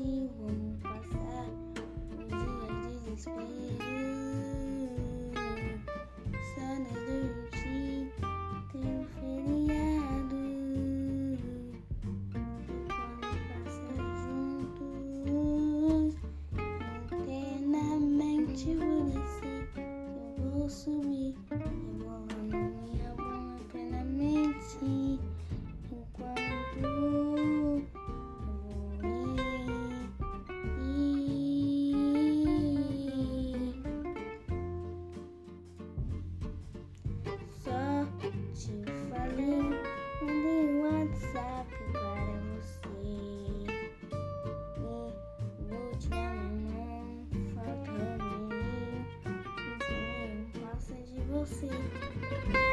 Vamos vão passar os dias de desespero. Só nós dois sim, tem um feriado. Vamos passar juntos, eternamente vou descer, eu vou subir. Eu vou amar minha alma eternamente. Te falei, mandei um WhatsApp para você. E vou te dar minha mão, falta um menino, um passa de você.